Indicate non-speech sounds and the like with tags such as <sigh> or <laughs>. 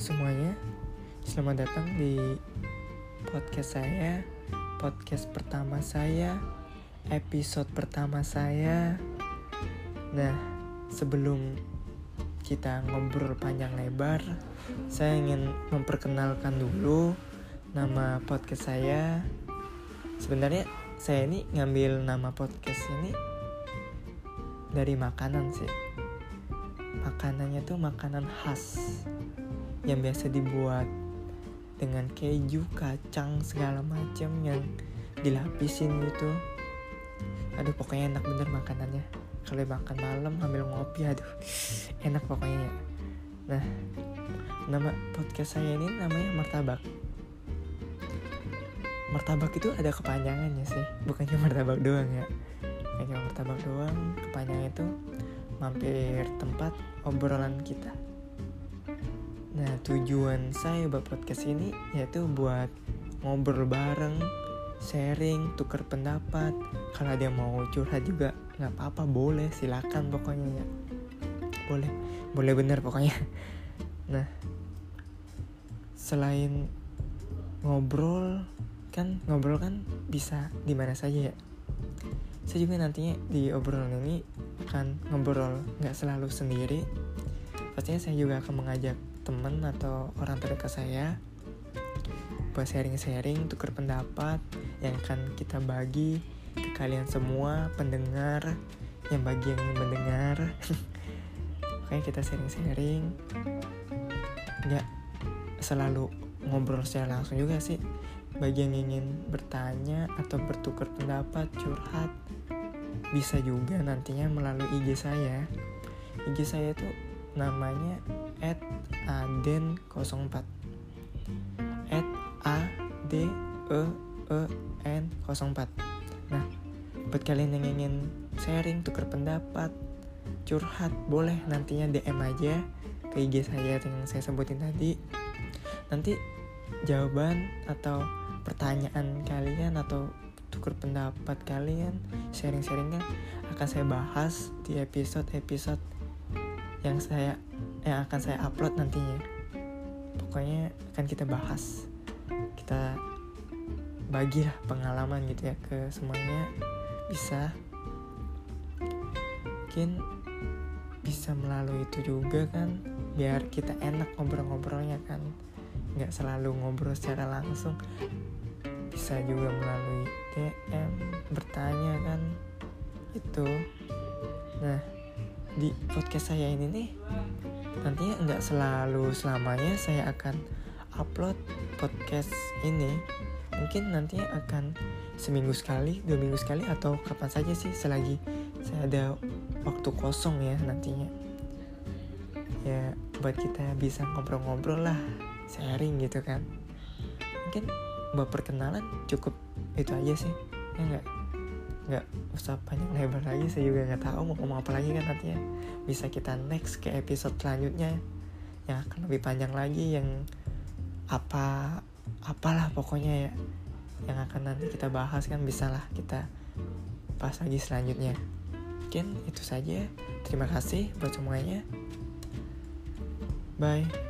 Selamat datang di podcast saya, podcast pertama saya, episode pertama saya. Nah, sebelum kita ngobrol panjang lebar, saya ingin memperkenalkan dulu nama podcast saya. Sebenarnya saya ini ngambil nama podcast ini dari makanan sih. Makanannya tuh makanan khas yang biasa dibuat dengan keju, kacang segala macam yang dilapisin gitu. Aduh pokoknya enak bener makanannya. Kalau makan malam ambil ngopi, aduh enak pokoknya. ya. Nah, nama podcast saya ini namanya martabak. Martabak itu ada kepanjangannya sih, bukan cuma martabak doang ya. Cuma martabak doang, kepanjangannya itu mampir tempat obrolan kita. Nah, tujuan saya buat podcast ini yaitu buat ngobrol bareng, sharing, tukar pendapat. Kalau ada yang mau curhat juga nggak apa-apa, boleh, silakan pokoknya ya. Boleh, boleh bener pokoknya. Nah, selain ngobrol kan ngobrol kan bisa di mana saja ya. Saya juga nantinya di obrolan ini akan ngobrol nggak selalu sendiri. Pastinya saya juga akan mengajak teman atau orang terdekat saya buat sharing-sharing, tukar pendapat yang akan kita bagi ke kalian semua pendengar yang bagi yang mendengar. <laughs> Makanya kita sharing-sharing, nggak selalu ngobrol secara langsung juga sih. Bagi yang ingin bertanya atau bertukar pendapat, curhat, bisa juga nantinya melalui IG saya. IG saya itu namanya at aden04 at a d e e n 04 nah buat kalian yang ingin sharing tukar pendapat curhat boleh nantinya DM aja ke IG saya yang saya sebutin tadi. Nanti jawaban atau pertanyaan kalian atau tukar pendapat kalian sharing-sharingnya akan saya bahas di episode-episode yang saya yang akan saya upload nantinya. Pokoknya akan kita bahas. Kita bagilah pengalaman gitu ya ke semuanya. Bisa. Mungkin bisa melalui itu juga kan biar kita enak ngobrol-ngobrolnya kan. Nggak selalu ngobrol secara langsung. Bisa juga melalui DM bertanya kan. Itu. Nah di podcast saya ini nih nantinya nggak selalu selamanya saya akan upload podcast ini. Mungkin nantinya akan seminggu sekali dua minggu sekali atau kapan saja sih selagi saya ada waktu kosong ya nantinya. Ya buat kita bisa ngobrol-ngobrol lah sharing gitu kan. Mungkin buat perkenalan cukup itu aja sih ya nggak nggak usah panjang lebar lagi saya juga nggak tahu mau ngomong apa lagi kan nantinya bisa kita next ke episode selanjutnya yang akan lebih panjang lagi yang apa apalah pokoknya ya yang akan nanti kita bahas kan bisalah kita bahas lagi selanjutnya. Mungkin itu saja. Terima kasih buat semuanya. Bye